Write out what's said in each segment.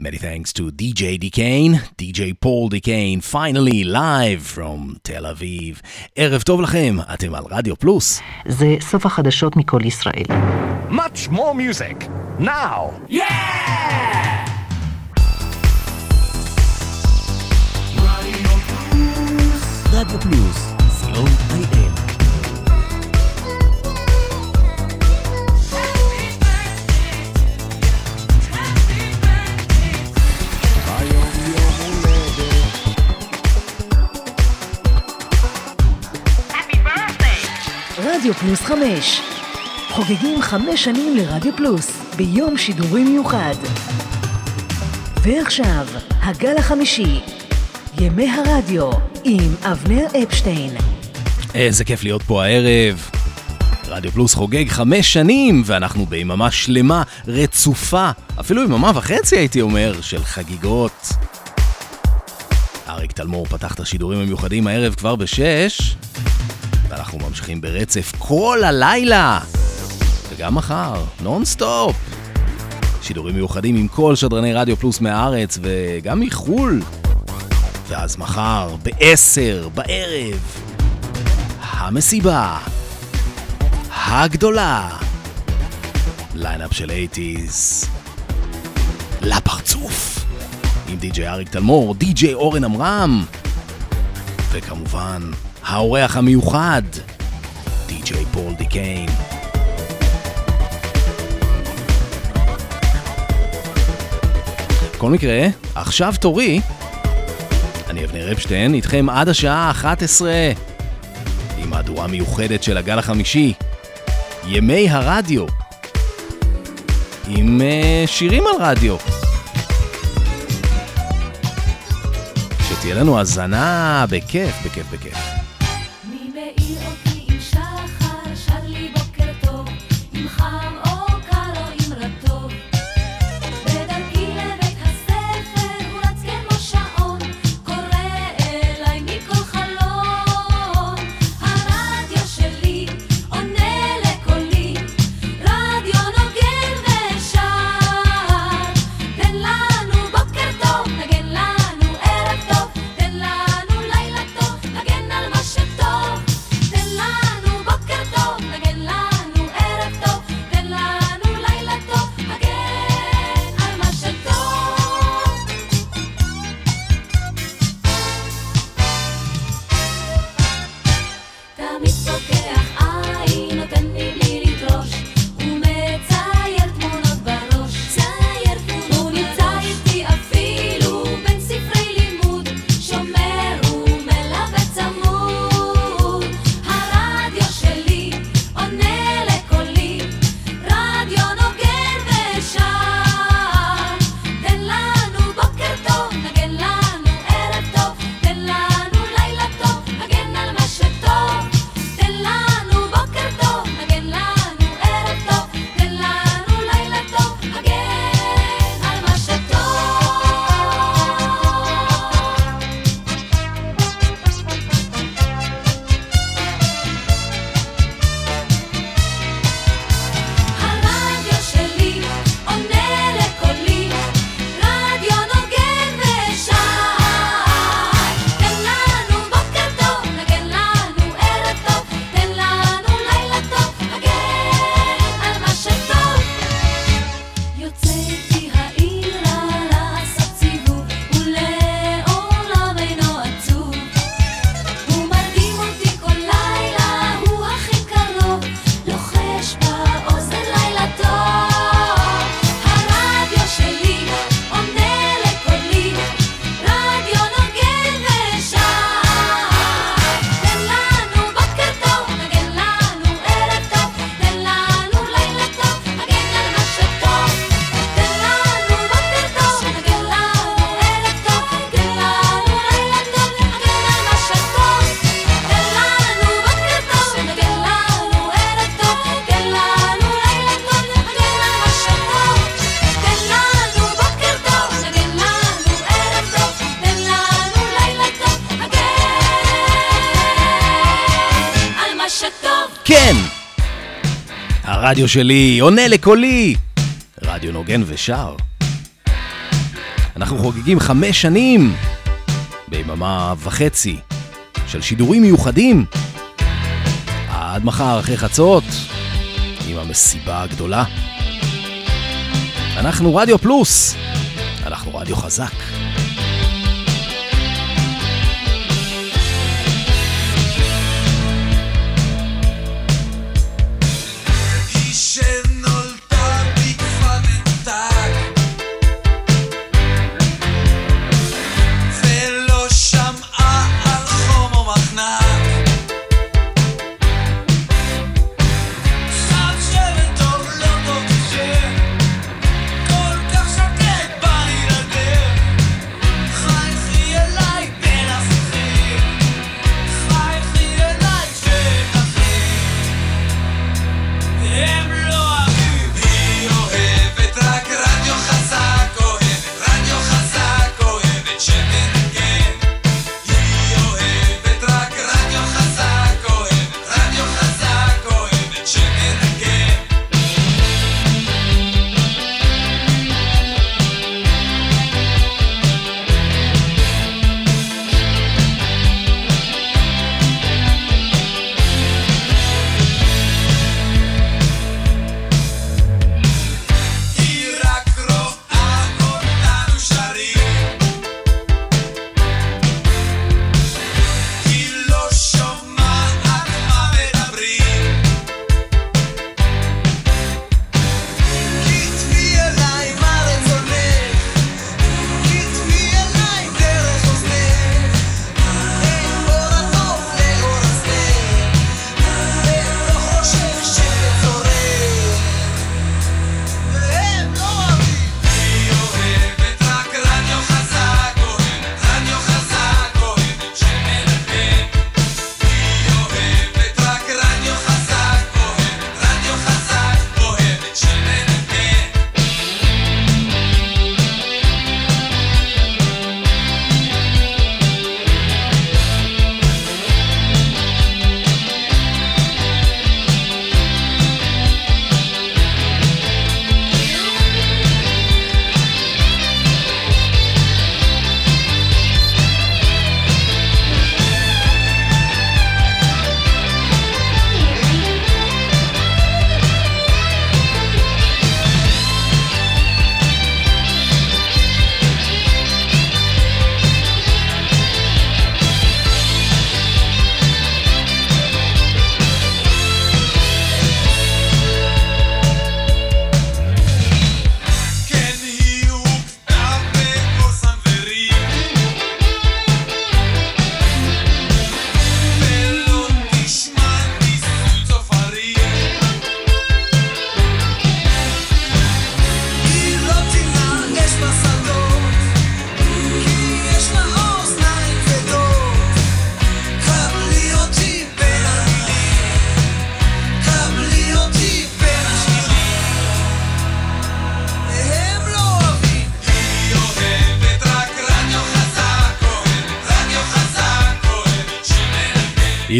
Many thanks to DJ Decane, DJ Paul Decane, finally live from תל אביב. ערב טוב לכם, אתם על רדיו פלוס. זה סוף החדשות מכל ישראל. Much more music, now! Yeah! רדיו פלוס, co.il רדיו פלוס חמש. חוגגים חמש שנים לרדיו פלוס, ביום שידורי מיוחד. ועכשיו, הגל החמישי. ימי הרדיו, עם אבנר אפשטיין. איזה כיף להיות פה הערב. רדיו פלוס חוגג חמש שנים, ואנחנו ביממה שלמה, רצופה, אפילו יממה וחצי הייתי אומר, של חגיגות. אריק תלמור פתח את השידורים המיוחדים הערב כבר בשש, ואנחנו ממשיכים ברצף כל הלילה, וגם מחר, נונסטופ. שידורים מיוחדים עם כל שדרני רדיו פלוס מהארץ וגם מחו"ל. ואז מחר, בעשר בערב, המסיבה הגדולה. ליינאפ של 80's. לפרצוף. עם די.ג'יי אריק תלמור, די.ג'יי אורן עמרם. וכמובן, האורח המיוחד, די.ג'יי פול דיקיין. בכל מקרה, עכשיו תורי. אני אבנר אפשטיין, איתכם עד השעה 11. עם מהדורה מיוחדת של הגל החמישי. ימי הרדיו. עם uh, שירים על רדיו. שתהיה לנו האזנה בכיף, בכיף, בכיף. עם הרדיו שלי עונה לקולי. רדיו נוגן ושר. אנחנו חוגגים חמש שנים ביממה וחצי של שידורים מיוחדים. עד מחר אחרי חצות, עם המסיבה הגדולה. אנחנו רדיו פלוס, אנחנו רדיו חזק.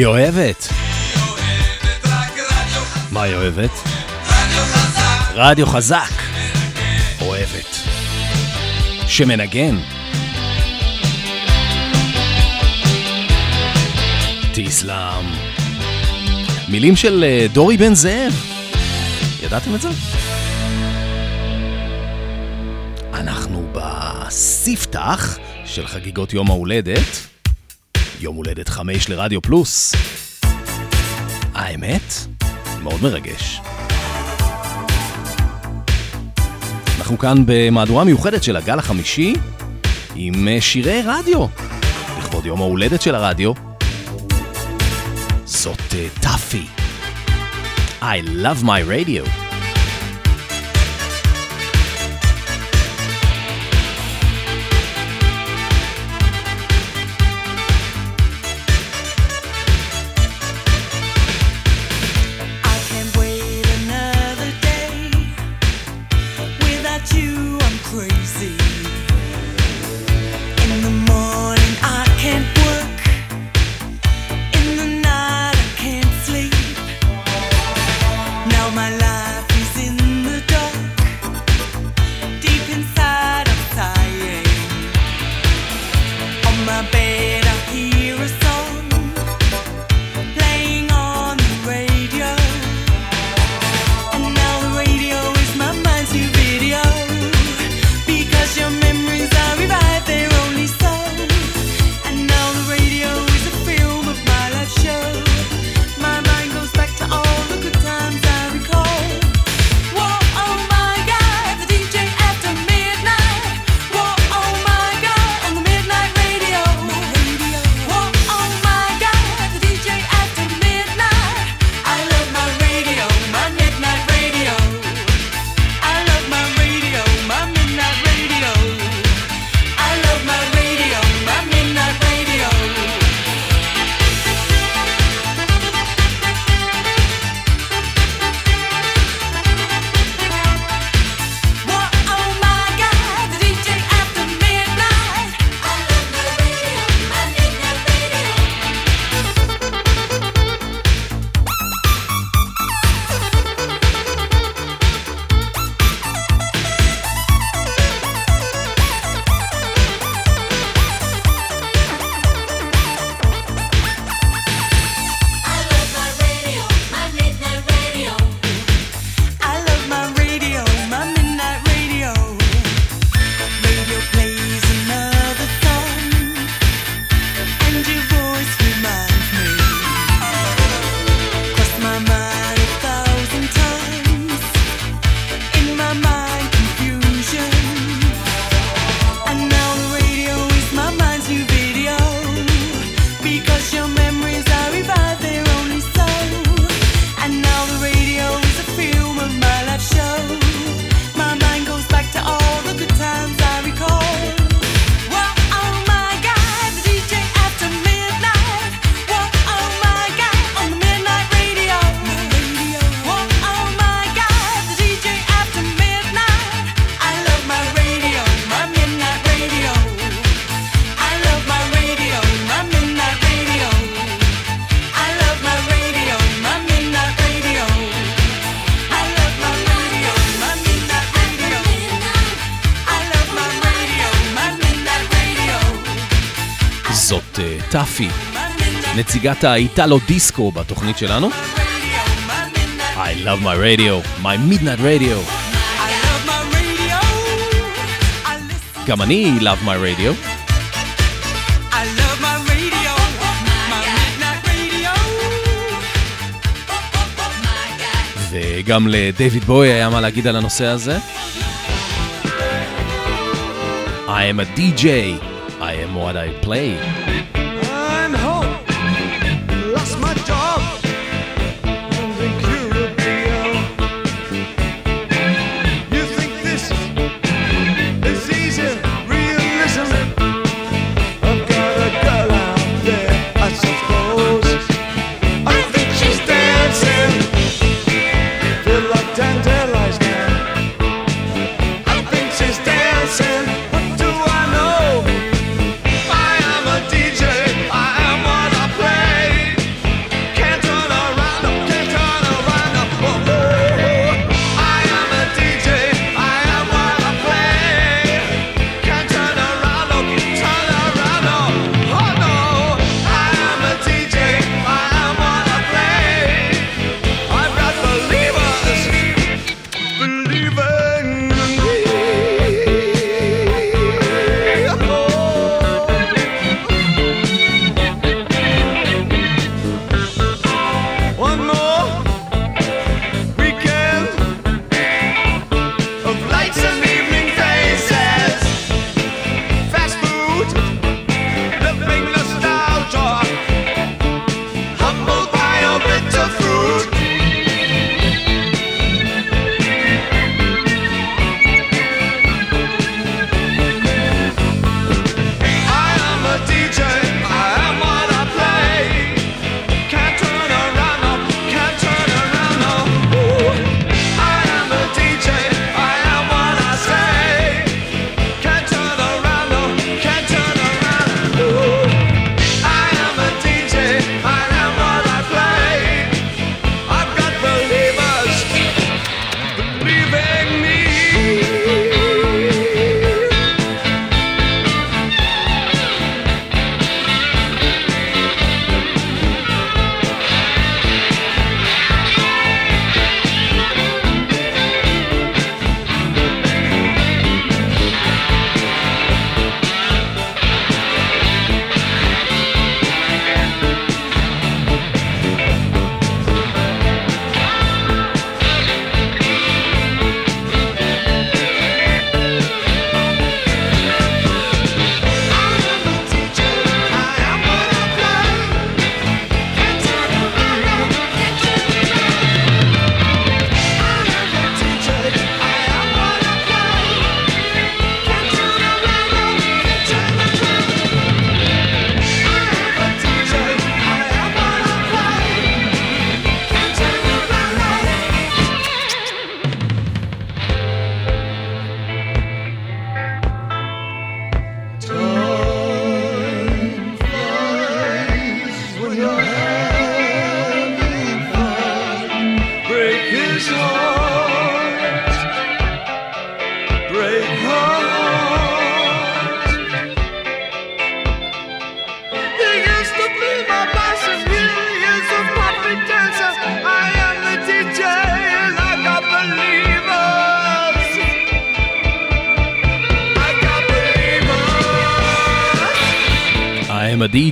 אוהבת. מה היא אוהבת? רדיו חזק. אוהבת. שמנגן. תיסלאם. מילים של אה, דורי בן זאב. ידעתם את זה? אנחנו בספתח של חגיגות יום ההולדת. יום הולדת חמש לרדיו פלוס. האמת, מאוד מרגש. אנחנו כאן במהדורה מיוחדת של הגל החמישי, עם אה, שירי רדיו, לכבוד יום ההולדת של הרדיו. זאת אה, טאפי. Uh, I love my radio. נציגת האיטלו דיסקו בתוכנית שלנו. I love my radio, my midnight radio. גם אני love my radio. וגם לדייוויד בוי היה מה להגיד על הנושא הזה. I am a DJ, I am what I play.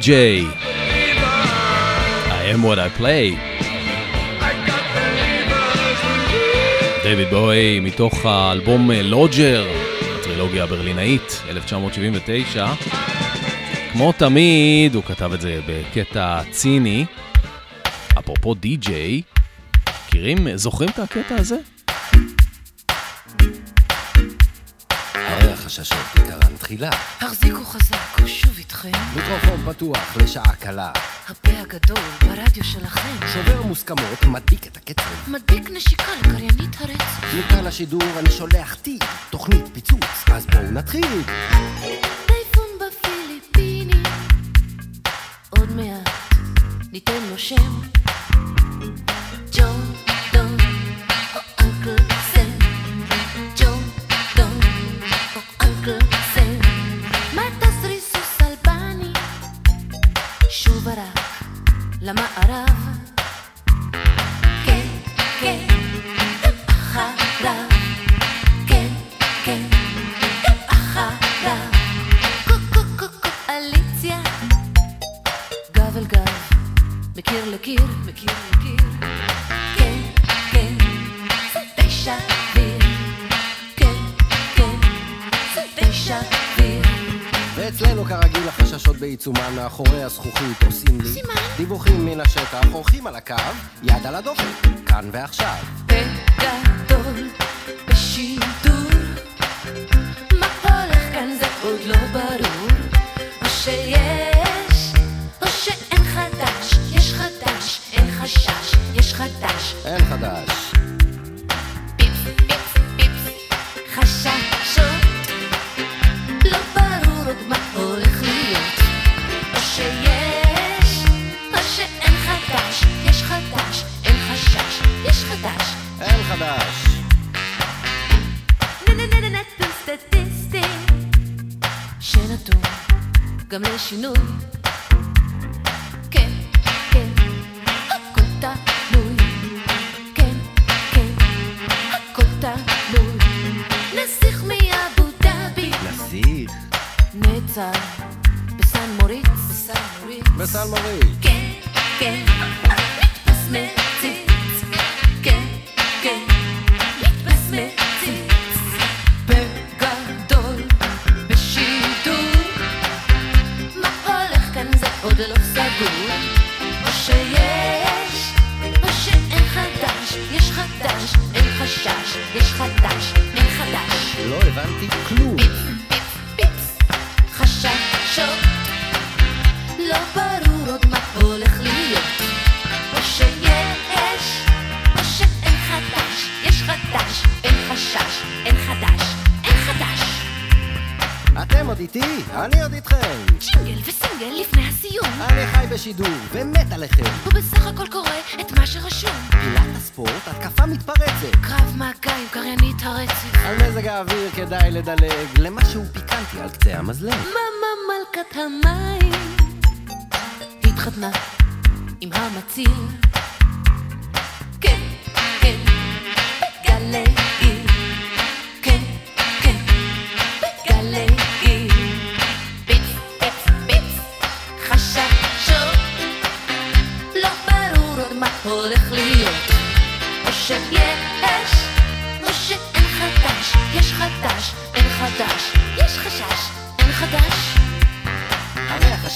DJ. I am what I play. דויד בואי מתוך האלבום אה, לוג'ר, הטרילוגיה הברלינאית, 1979. כמו תמיד, הוא כתב את זה בקטע ציני. אפרופו די-ג'יי, מכירים, זוכרים את הקטע הזה? אה, הרי החששות בעיקרן תחילה. החזיקו חזק. אתכם? מיקרופון פתוח לשעה קלה. הפה הגדול ברדיו שלכם. שובר מוסכמות, מדביק את הקצב. מדביק נשיקה לקריינית הרצף. מכאן השידור אני שולח טיל, תוכנית פיצוץ, אז בואו נתחיל. טייפון בפיליפיני, עוד מעט ניתן לו שם. ג'ון בעיצומן מאחורי הזכוכית עושים לי סימן? דיווחים מן השטח, אורחים על הקו, יד על הדופק, כאן ועכשיו. מוריד. כן, כן, נתפס מציץ כן, כן, נתפס מציץ בגדול, בשידור. מה הולך כאן זה עוד לא סגור. או שיש, או שאין חדש. יש חדש, אין חשש. יש חדש, אין חדש. לא הבנתי כלום. איתי, אני עוד איתכם. ג'ינגל וסינגל לפני הסיום אני חי בשידור ומת עליכם. הוא בסך הכל קורא את מה שרשום פילת הספורט, התקפה מתפרצת. קרב מגע עם קריינית הרצף על מזג האוויר כדאי לדלג למשהו פיקנטי על קצה המזלג. מאמה מלכת המים התחתנה עם המציל כן, כן, בגלי עיר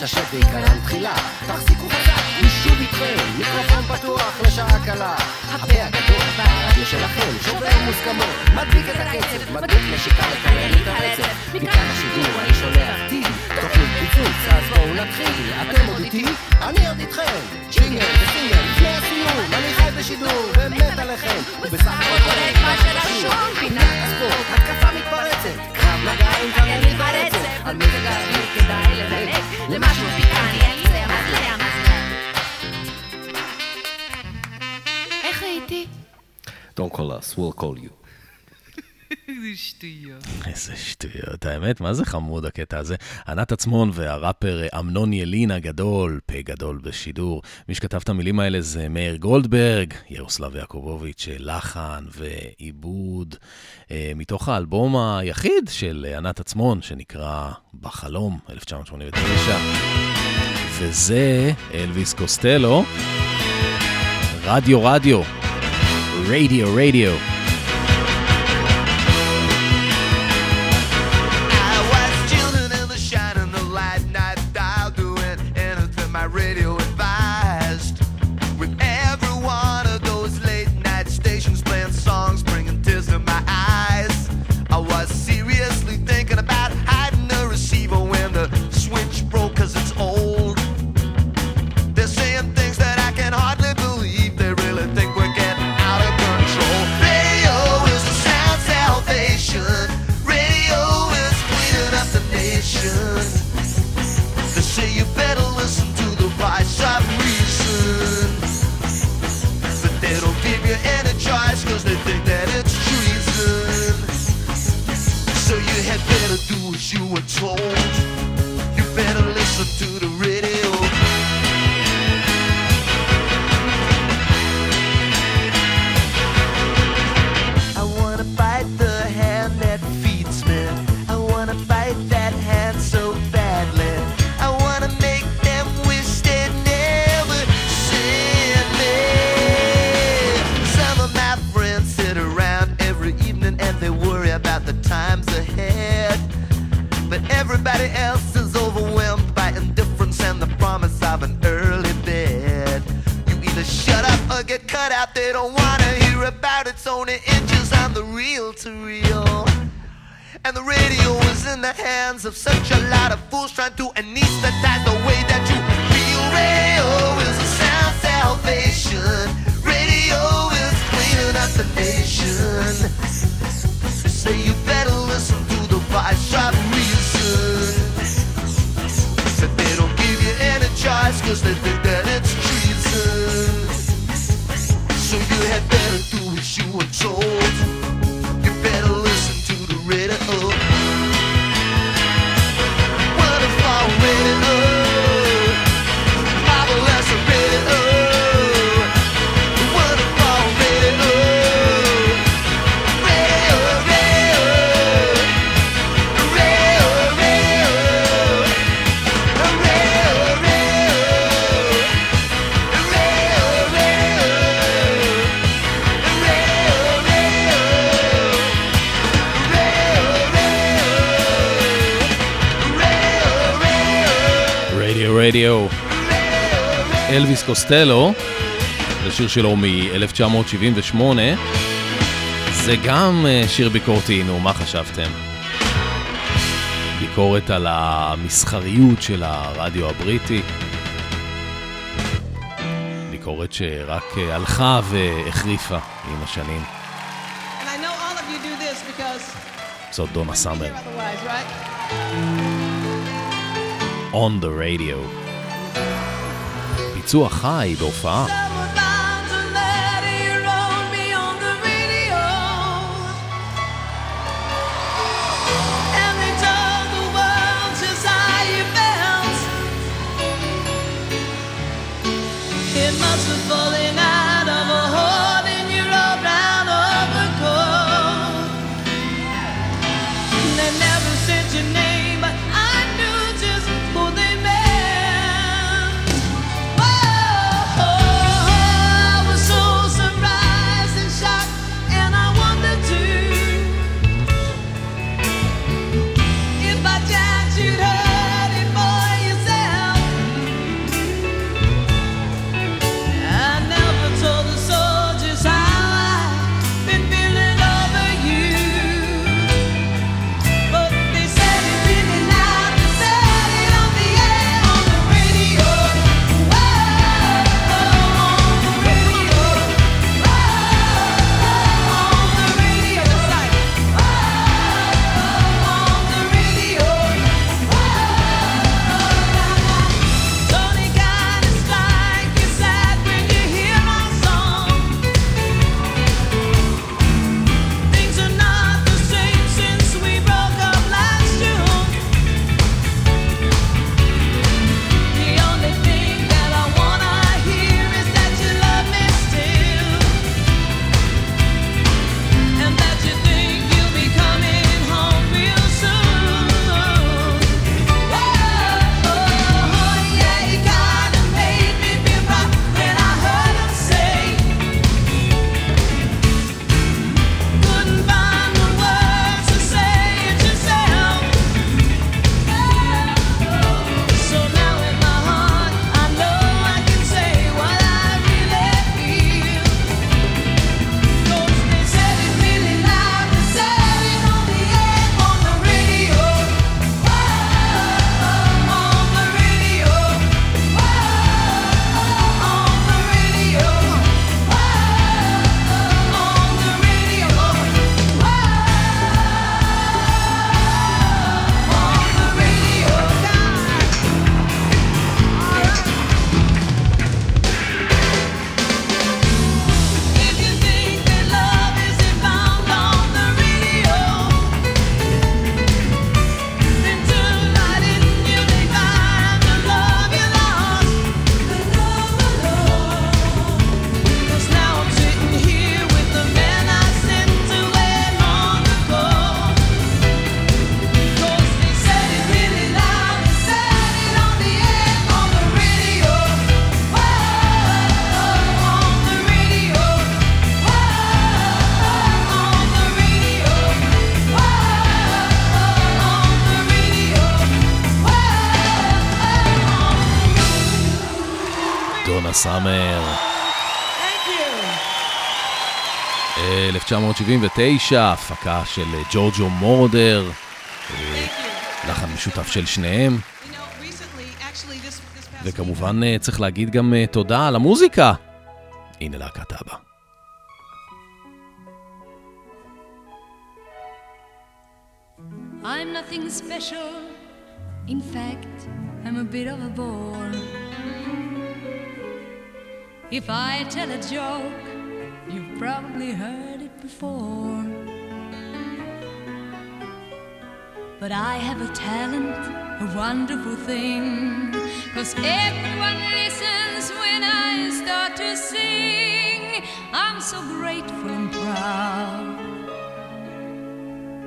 הרי החששות בעיקרם תחילה. תחזיקו חזק, אני שוב איתכם. מיקרופון פתוח לשעה קלה. הפה הגדול ברדיו שלכם, שובר מוסכמות. מדביק את הקצב, מדביק נשיקה לקריין את הרצף. מכאן השידור אני שולח טיל. תוכנית פיצוץ, אז בואו נתחיל. אתם עוד איתי? אני עוד איתכם. ג'ינגל וסינגל, לפני הסיום. אני חי בשידור ומת עליכם. ובסך הכל את מה שרשום. פינת הספורט, התקפה מתפרצת. קרב מגע עם קריינית הרצף. על מזג האוויר כדאי לדלג. Don't call us, we'll call you. איזה שטויות, האמת, מה זה חמוד הקטע הזה? ענת עצמון והראפר אמנון ילין הגדול, פה גדול בשידור. מי שכתב את המילים האלה זה מאיר גולדברג, ירוסלב יעקובוביץ', לחן ועיבוד, אה, מתוך האלבום היחיד של ענת עצמון, שנקרא בחלום, 1989. וזה אלוויס קוסטלו, רדיו רדיו, רדיו רדיו. Were told. Everybody else is overwhelmed by indifference and the promise of an early bed. You either shut up or get cut out. They don't wanna hear about it. It's only inches on the reel to reel. And the radio is in the hands of such a lot of fools trying to anesthetize the way that you feel. Radio is a sound salvation. Radio is cleaning up the nation. Say you just let רדיו. אלוויס קוסטלו, זה שיר שלו מ-1978. זה גם אה, שיר ביקורתי, נו, מה חשבתם? ביקורת על המסחריות של הרדיו הבריטי. ביקורת שרק אה, הלכה והחריפה עם השנים. זאת דונה סאמר. On the radio. ביצוע חי בהופעה. 1979, הפקה של אה, ג'ורג'ו מורדר, אה, לחן משותף של שניהם. וכמובן אה, צריך להגיד גם תודה על המוזיקה. הנה להקת אבא. I'm nothing special. In fact, I'm a bit of a bore. If I tell a joke, you've probably heard it before. But I have a talent, a wonderful thing. Cause everyone listens when I start to sing. I'm so grateful and proud.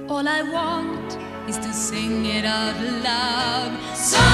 All I want is to sing it out loud. So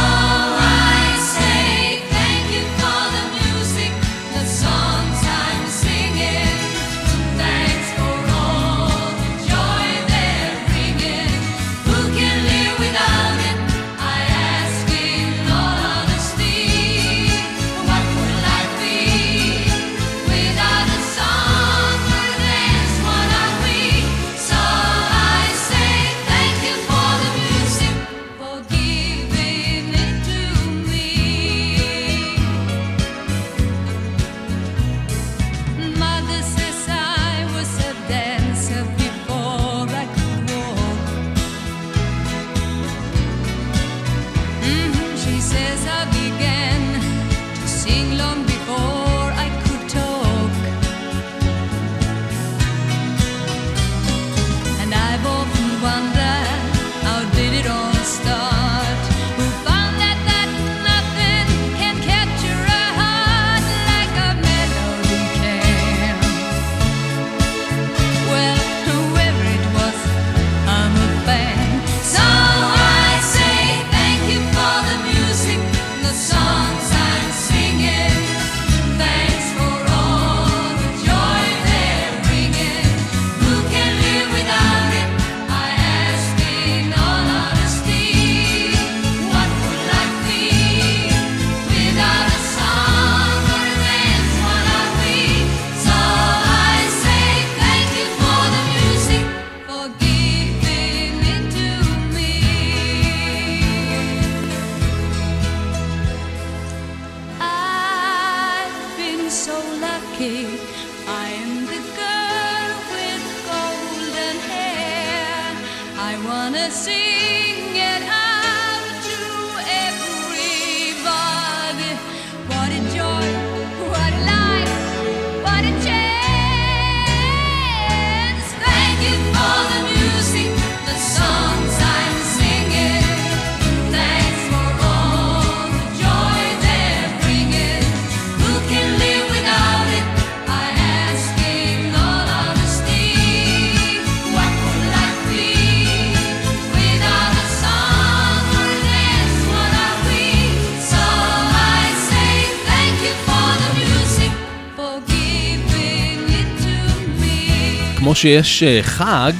שיש אה, חג,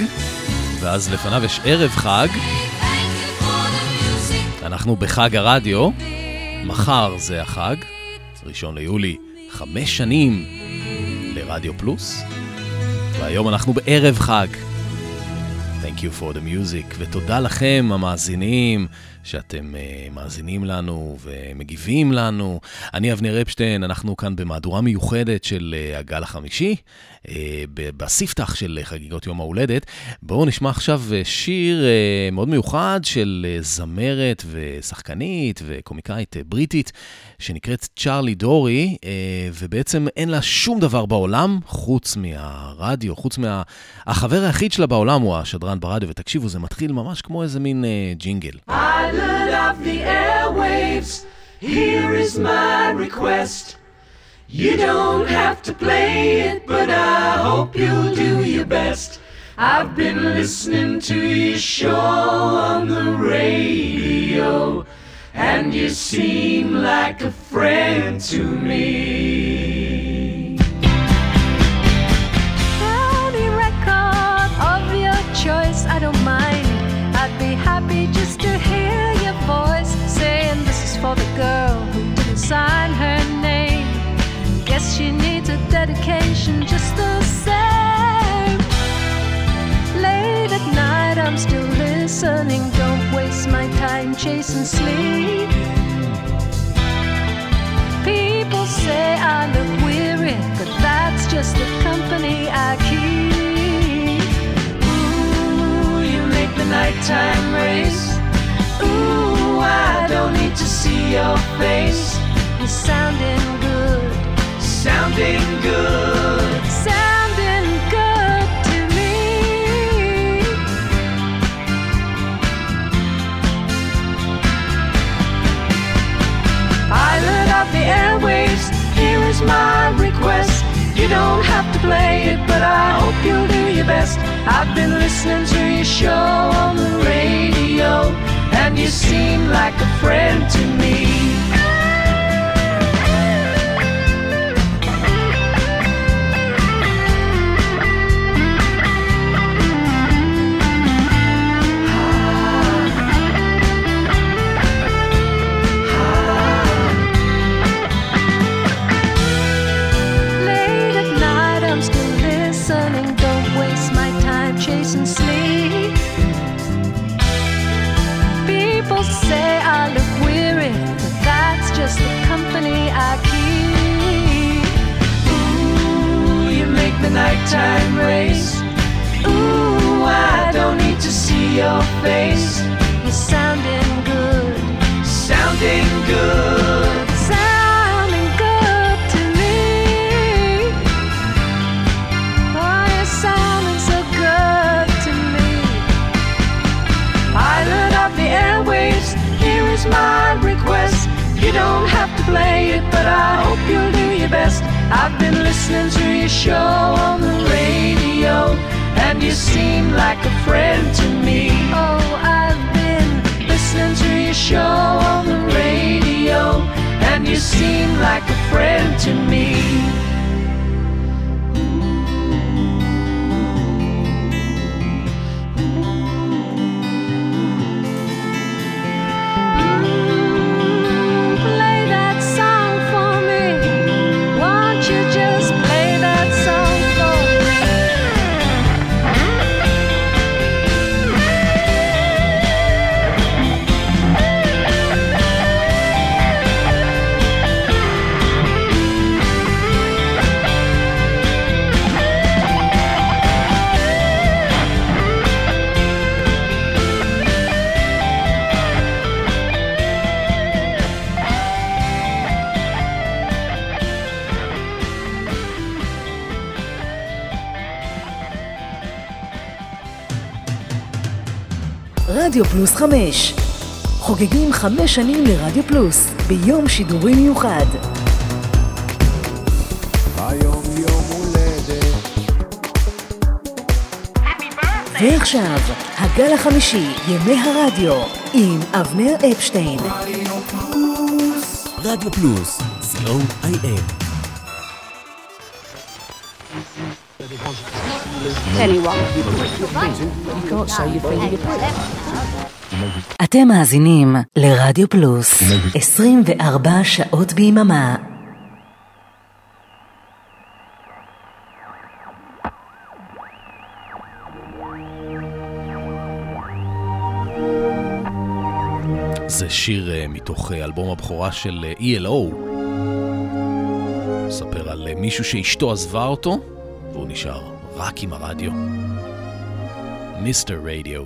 ואז לפניו יש ערב חג, אנחנו בחג הרדיו, מחר זה החג, ראשון ליולי, חמש שנים לרדיו פלוס, והיום אנחנו בערב חג. Thank you for the music, ותודה לכם המאזינים שאתם uh, מאזינים לנו ומגיבים לנו. אני אבנר אפשטיין, אנחנו כאן במהדורה מיוחדת של uh, הגל החמישי, uh, בספתח של uh, חגיגות יום ההולדת. בואו נשמע עכשיו uh, שיר uh, מאוד מיוחד של uh, זמרת ושחקנית וקומיקאית uh, בריטית, שנקראת צ'ארלי דורי, uh, ובעצם אין לה שום דבר בעולם חוץ מהרדיו, חוץ מה... החבר היחיד שלה בעולם הוא השדרן ברדיו, ותקשיבו, זה מתחיל ממש כמו איזה מין uh, ג'ינגל. Of the airwaves, here is my request. You don't have to play it, but I hope you'll do your best. I've been listening to your show on the radio, and you seem like a friend to me. sign her name. Guess she needs a dedication just the same. Late at night, I'm still listening. Don't waste my time chasing sleep. People say I look weary, but that's just the company I keep. Ooh, you make the nighttime race. Ooh, I don't need to see your face. Sounding good, Sounding good. sounding good to me. Pilot of the airwaves, here is my request. You don't have to play it, but I hope you'll do your best. I've been listening to your show on the radio, and you seem like a friend to me. רדיו פלוס חמש. חוגגים חמש שנים לרדיו פלוס, ביום שידורי מיוחד. היום יום הולדת ועכשיו, הגל החמישי, ימי הרדיו, עם אבנר אפשטיין. רדיו פלוס, co.il. אתם מאזינים לרדיו פלוס, 24 שעות ביממה. זה שיר אה, מתוך אה, אלבום הבכורה של אה, ELO. מספר על מישהו שאשתו עזבה אותו, והוא נשאר רק עם הרדיו. מיסטר רדיו.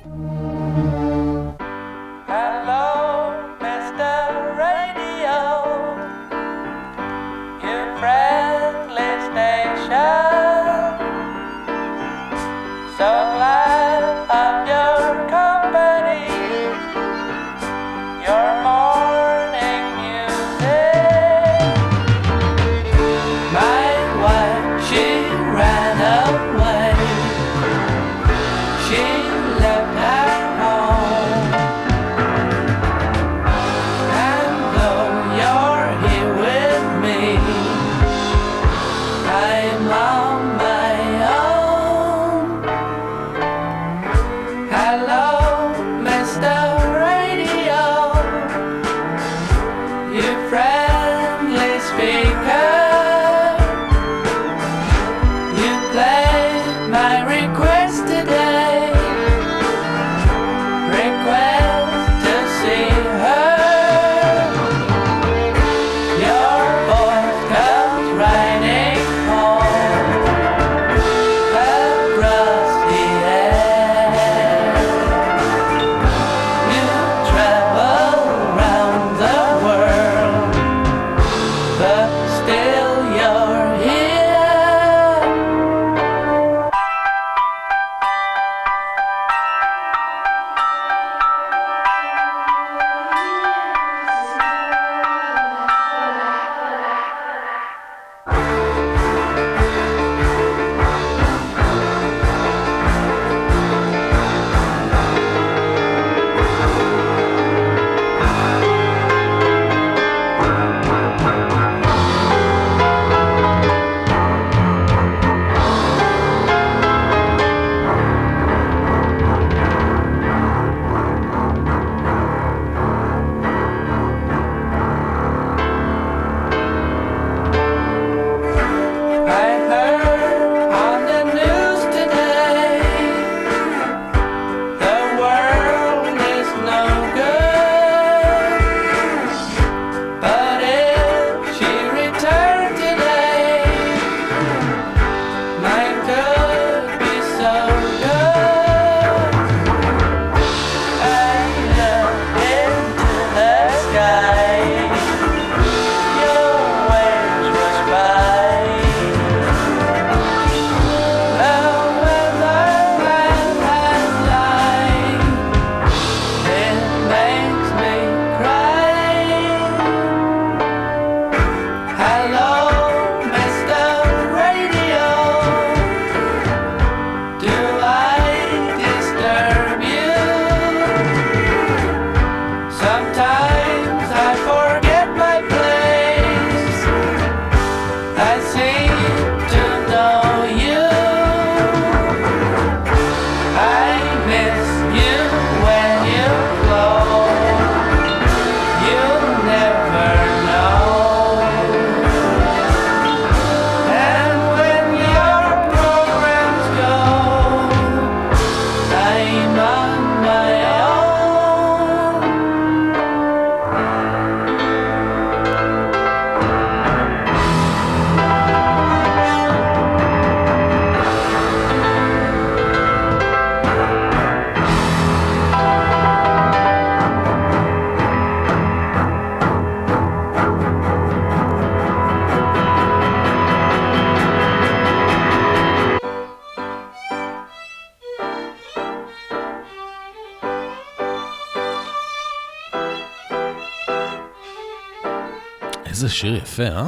יפה, אה?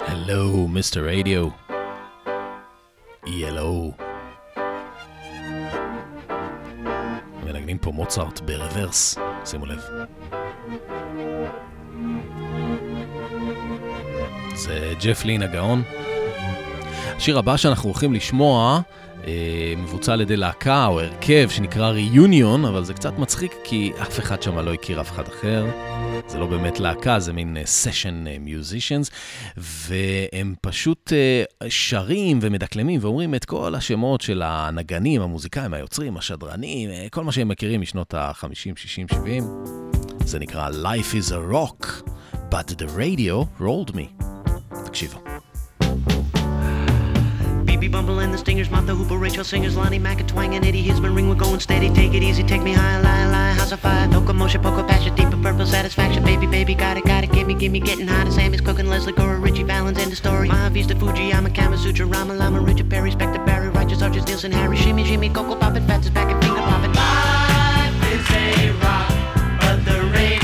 הלו, מיסטר רדיו. ילו. מנגנים פה מוצרט ברוורס, שימו לב. זה ג'ף לין הגאון. השיר הבא שאנחנו הולכים לשמוע אה, מבוצע על ידי להקה או הרכב שנקרא ריוניון, אבל זה קצת מצחיק כי אף אחד שם לא הכיר אף אחד אחר. זה לא באמת להקה, זה מין סשן מיוזישנס, והם פשוט אה, שרים ומדקלמים ואומרים את כל השמות של הנגנים, המוזיקאים, היוצרים, השדרנים, אה, כל מה שהם מכירים משנות ה-50, 60, 70. זה נקרא Life is a Rock, but the radio rolled me. תקשיבו. BB Bumble and the Stingers, Martha Hooper, Rachel Singers, Lonnie Mack, and Twang and Eddie Hisman, ring, we're going steady, take it easy, take me high, lie, lie, house of fire, no commotion, poker, passion, deeper purple satisfaction, baby, baby, got it, got it, gimme, gimme, getting hot, Sammy's cooking, Leslie Gore, Richie Valens, end the story, Maha Vista, Fuji, I'm a Kama Sutra, Rama Lama, Richard Perry, Spectre Barry, Righteous Arches, Nielsen, Harry, Shimmy, Shimmy, Coco Poppin', Fats is back and finger poppin'. Life is a rock, but the radio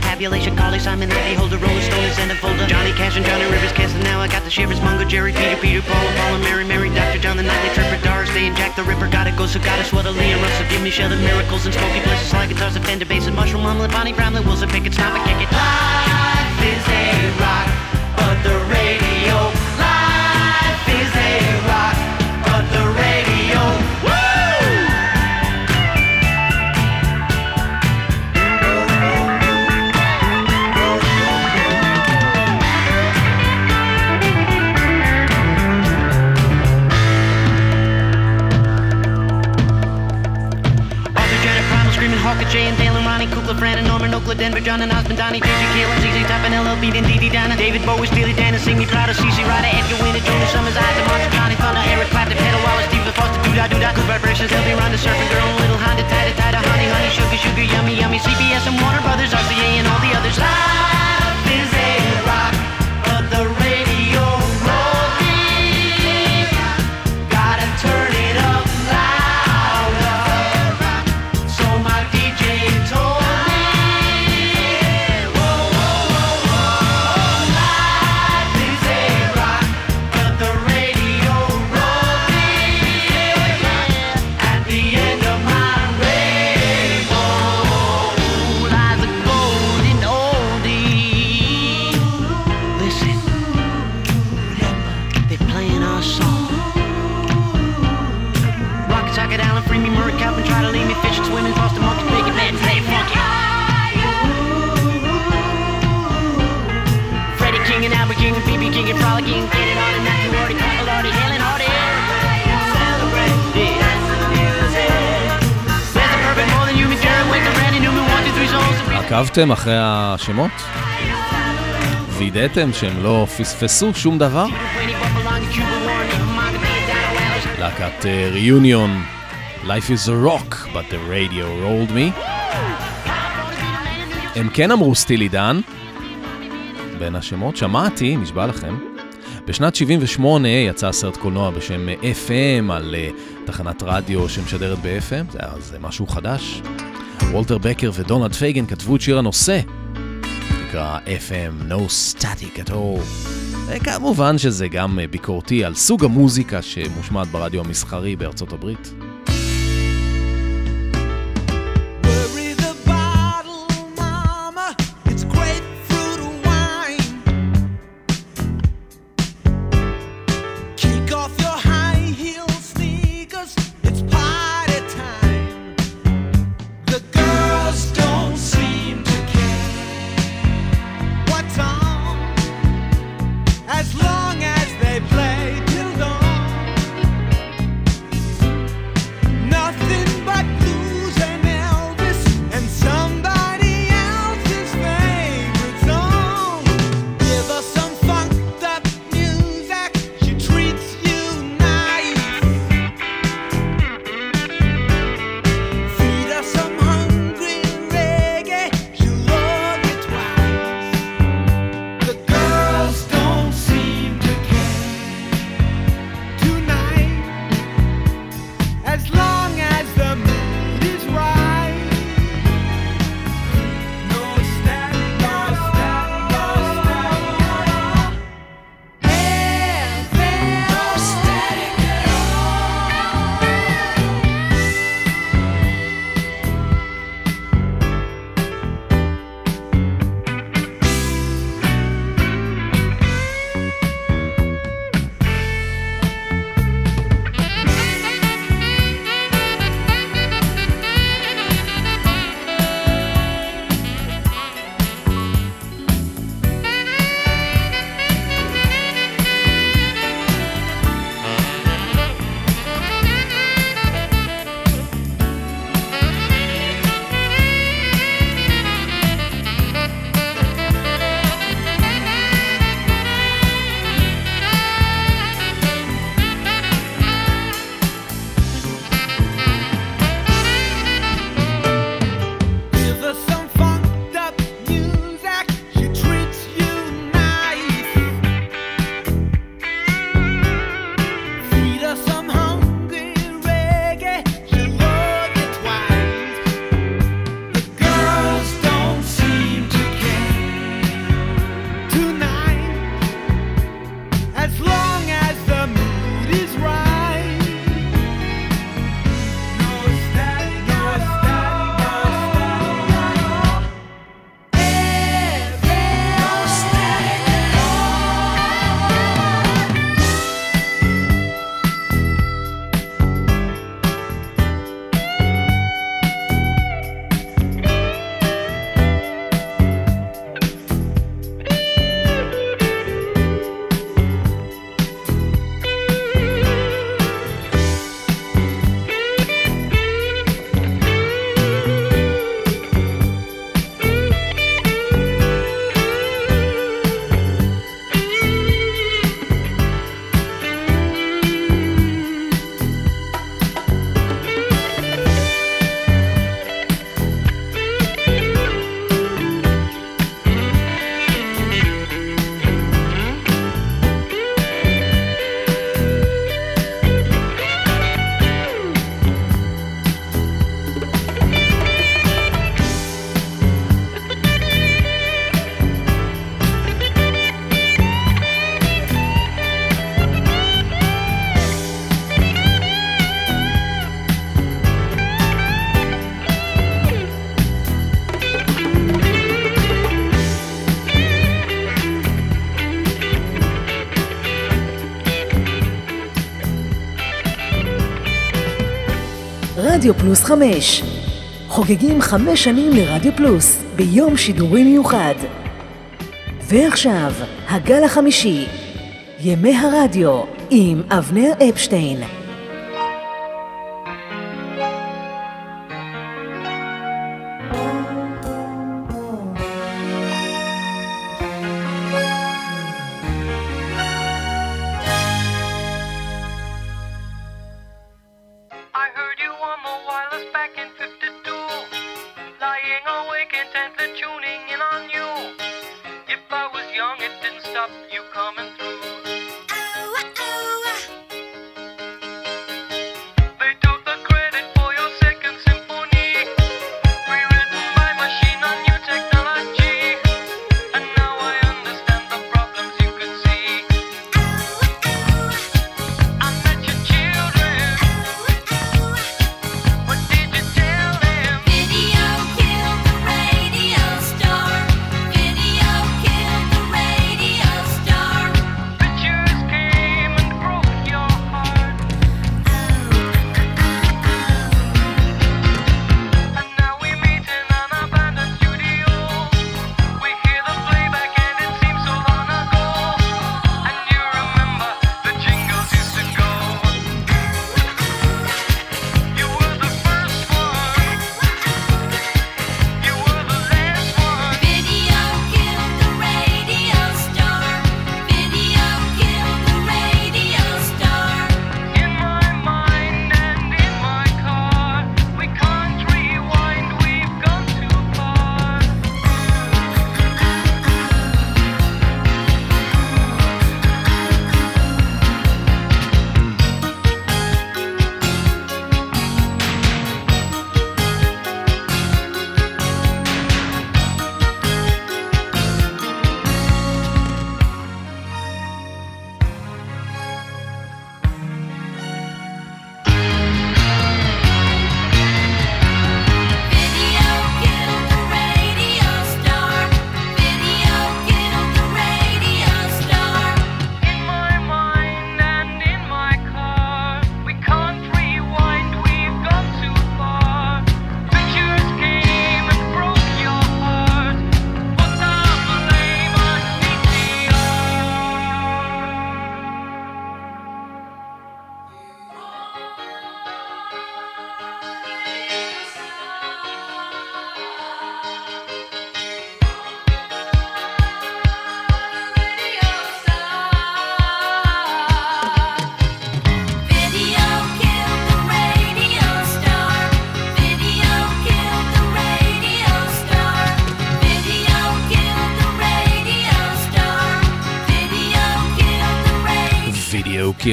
tabulation Carly Simon Lady Holder Rolling Stone in a folder Johnny Cash and Johnny Rivers casting now I got the shivers Mungo Jerry Peter Peter Paul and Paul and Mary Mary Dr. John the Nightly Tripper Doris Day and Jack the Ripper Gotta go so gotta sweater Lee and Russell Give me shelter miracles and smoky places slide guitars and Fender bass and mushroom omelet Bonnie Bramlett Wilson Pickett stop and kick it Life is a rock but the radio screaming Hawker J and Dale and Ronnie Kukla, Fran and Norman Oakland, Denver, John and Osmond, Donnie, JJ, Kalen, ZZ Top and then Dee Dee Donna, David Bowie, Steely Dan and Proud of CC Ryder, Edgar Winter, Jonas Summers, Isaac Monster, Johnny Thunder, Eric Clapton, Pedal Wallace, Stephen Foster, Doo Da Doo Da, Good Vibrations, LB Ronda, Surfing Girl, Little Honda, Tata Tata, Honey Honey, Sugar Sugar, Yummy Yummy, CBS and Warner Brothers, RCA and all the others. Life עקבתם אחרי השמות? וידאתם שהם לא פספסו שום דבר? להקת ריוניון, Life is a rock, but the radio rolled me. הם כן אמרו סטילי דן, בין השמות, שמעתי, נשבע לכם. בשנת 78 יצא סרט קולנוע בשם FM על uh, תחנת רדיו שמשדרת ב-FM, זה, זה משהו חדש. וולטר בקר ודונלד פייגן כתבו את שיר הנושא, נקרא FM No Static at All. וכמובן שזה גם אה, ביקורתי על סוג המוזיקה שמושמעת ברדיו המסחרי בארצות הברית. רדיו פלוס 5. חוגגים חמש שנים לרדיו פלוס ביום שידורי מיוחד. ועכשיו, הגל החמישי, ימי הרדיו עם אבנר אפשטיין.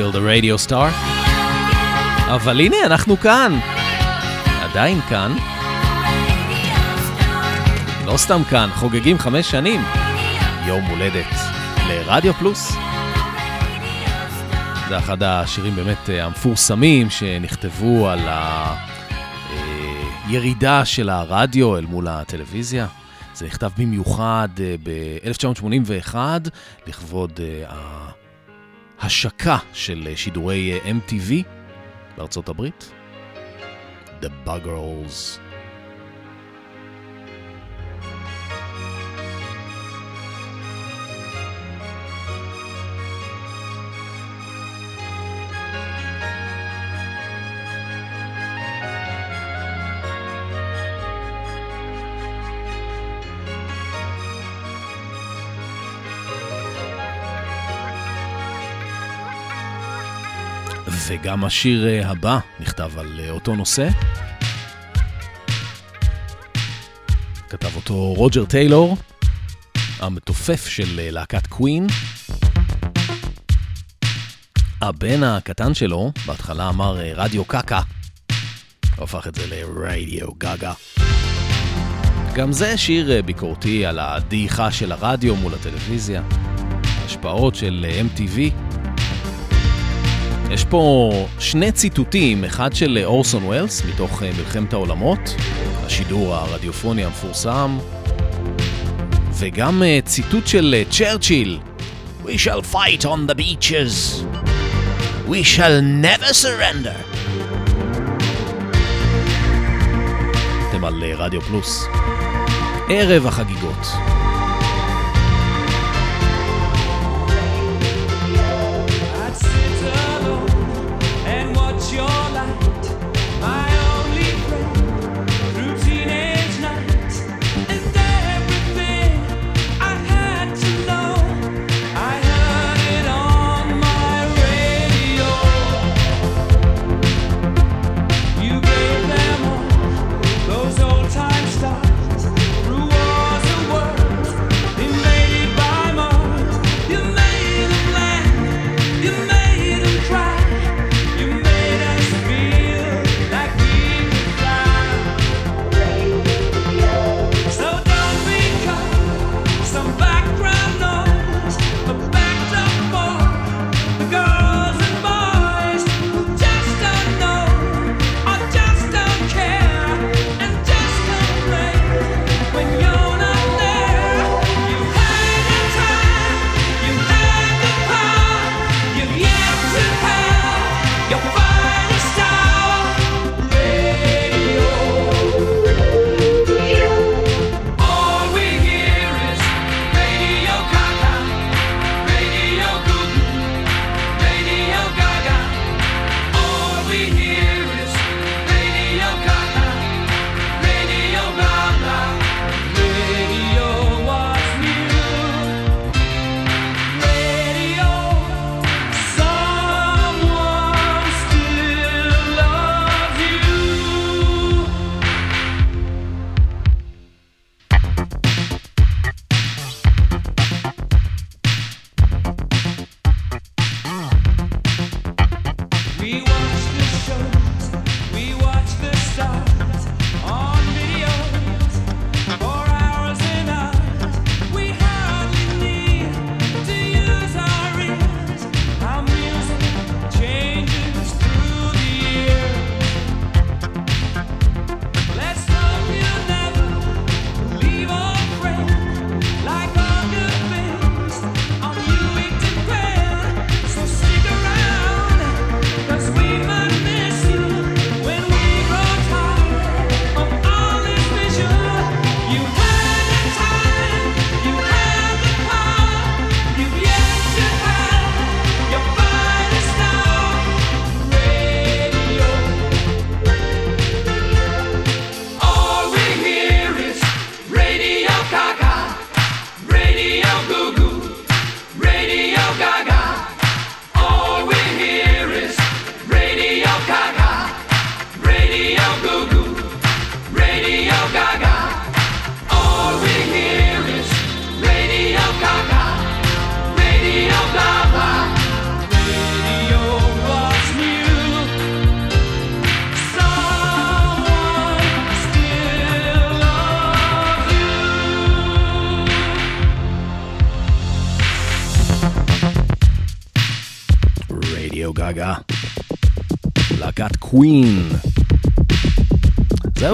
Kill the radio star. אבל הנה, אנחנו כאן. עדיין כאן. לא סתם כאן, חוגגים חמש שנים. יום הולדת לרדיו פלוס. זה אחד השירים באמת אה, המפורסמים שנכתבו על הירידה של הרדיו אל מול הטלוויזיה. זה נכתב במיוחד אה, ב-1981 לכבוד אה, ההשקה של אה, שידורי אה, MTV בארצות הברית. The Buggles. וגם השיר אה, הבא נכתב על אה, אותו נושא. כתב אותו רוג'ר טיילור, המתופף של אה, להקת קווין. הבן הקטן שלו בהתחלה אמר רדיו קקה, הפך את זה לרדיו גגה. גם זה שיר ביקורתי על הדעיכה של הרדיו מול הטלוויזיה, השפעות של MTV. יש פה שני ציטוטים, אחד של אורסון ווילס מתוך אה, מלחמת העולמות, השידור הרדיופוני המפורסם, וגם אה, ציטוט של אה, צ'רצ'יל, We shall fight on the beaches, we shall never surrender. אתם על רדיו פלוס. ערב החגיגות.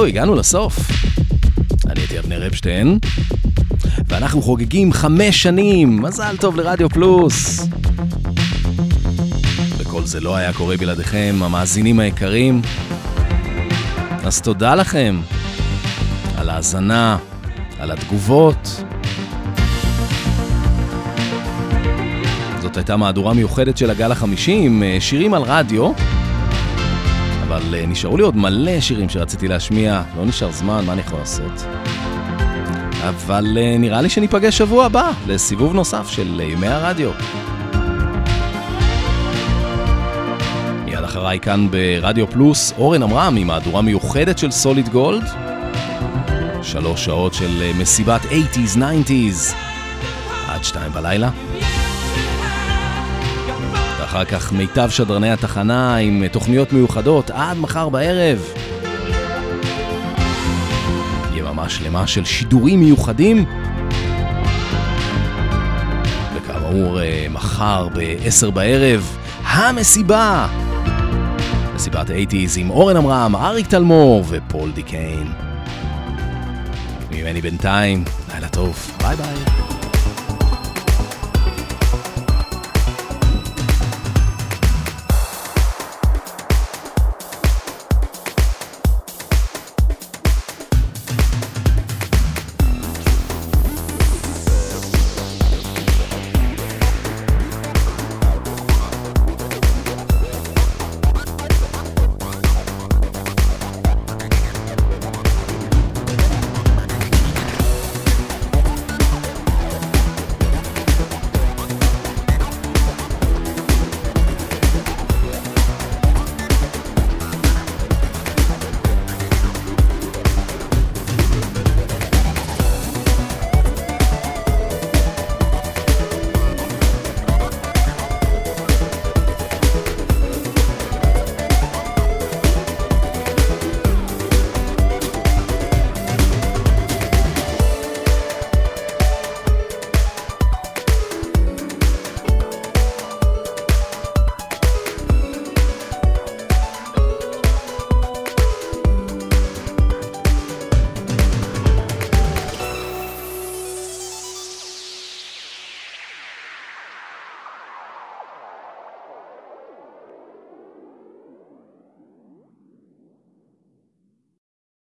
זהו, הגענו לסוף. אני הייתי אבנר אפשטיין, ואנחנו חוגגים חמש שנים. מזל טוב לרדיו פלוס. וכל זה לא היה קורה בלעדיכם, המאזינים היקרים. אז תודה לכם על ההאזנה, על התגובות. זאת הייתה מהדורה מיוחדת של הגל החמישי עם אה, שירים על רדיו. אבל אה, נשארו לי עוד מלא שירים שרציתי להשמיע, לא נשאר זמן, מה אני יכול לעשות? אבל אה, נראה לי שניפגש שבוע הבא לסיבוב נוסף של אה, ימי הרדיו. מיד אחריי כאן ברדיו פלוס, אורן עמרם עם מהדורה מיוחדת של סוליד גולד. שלוש שעות של מסיבת 80's, 90's, עד שתיים בלילה. Yeah. ואחר כך מיטב שדרני התחנה עם אה, תוכניות מיוחדות עד מחר בערב. יממה שלמה של שידורים מיוחדים. וכאמור, אה, מחר ב-10 בערב, המסיבה! מסיבת 80's עם אורן עמרם, אריק תלמור ופול דיקיין. ממני בינתיים, לילה טוב, ביי ביי.